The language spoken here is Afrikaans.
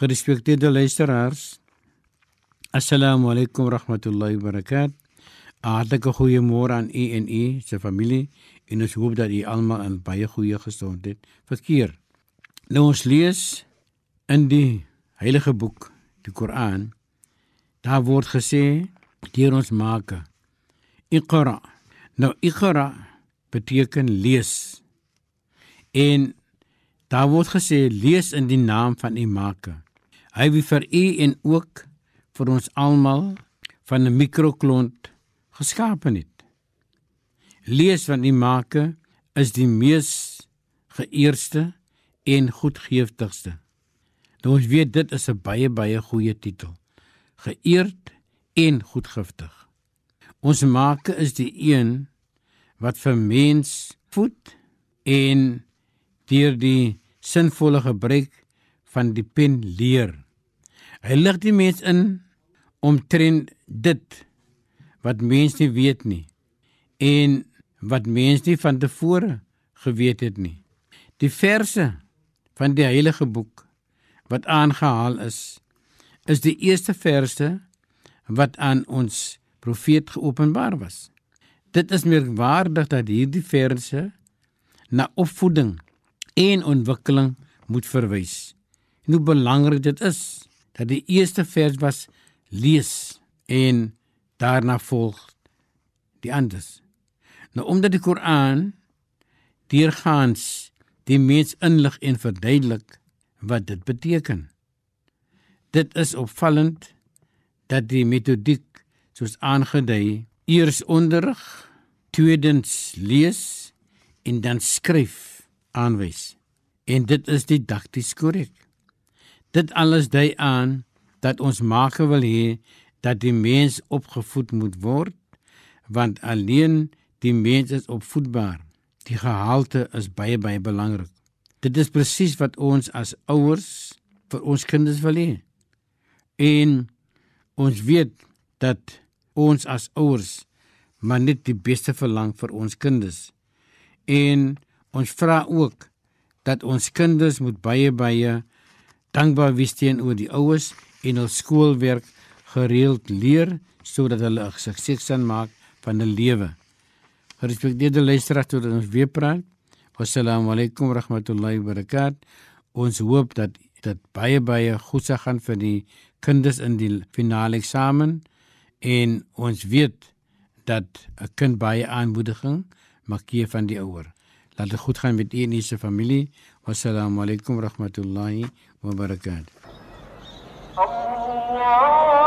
Gerespekteerde luisteraars Assalamu alaykum rahmatullahi wa barakatuh Hartlike goeiemôre aan u en u se familie en ons hoop dat u almal in baie goeie gesondheid verkeer. Nou ons lees in die heilige boek, die Koran, Daar word gesê deur ons maker. Iqra. Nou Iqra beteken lees. En daar word gesê lees in die naam van U maker. Hy wie vir u en ook vir ons almal van 'n mikroklont geskape het. Lees van U maker is die mees geëerde en goedgeeftigste. Nou ons weet dit is 'n baie baie goeie titel geëerd en goedgiftig. Ons maker is die een wat vir mens voed en deur die sinvolle gebruik van die pen leer. Hy lig die mens in omtrent dit wat mens nie weet nie en wat mens nie van tevore geweet het nie. Die verse van die heilige boek wat aangehaal is is die eerste verse wat aan ons profeet geopenbaar was. Dit is merkwaardig dat hierdie verse na opvoeding en ontwikkeling moet verwys. En hoe belangrik dit is dat die eerste vers was lees en daarna volg die anders. Nou omdat die Koran deurgaans die mens inlig en verduidelik wat dit beteken. Dit is opvallend dat die metodiek soos aangedui eers onderrig, tweedens lees en dan skryf aanwys. En dit is didakties korrek. Dit alles dui aan dat ons maak wil hê dat die mens opgevoed moet word want alleen die mens is opvoedbaar. Die gehalte is baie baie belangrik. Dit is presies wat ons as ouers vir ons kinders wil hê. En ons weet dat ons as ouers maar net die beste verlang vir ons kinders. En ons vra ook dat ons kinders moet baie baie dankbaar wees teenoor die ouers en hul skoolwerk gereeld leer sodat hulle 'n sukses kan maak van 'n lewe. Gerespekteerde luisteraars, tot ons weer praat. Wassalamu alaykum rahmatullahi wa barakatuh. Ons hoop dat dit baie baie goed sal gaan vir die kinders in die finale eksamen en ons weet dat 'n kind baie aanmoediging maak gee van die ouer. Laat dit goed gaan met u en u se familie. Wassalamu alaykum wa rahmatullahi wa barakatuh. Allah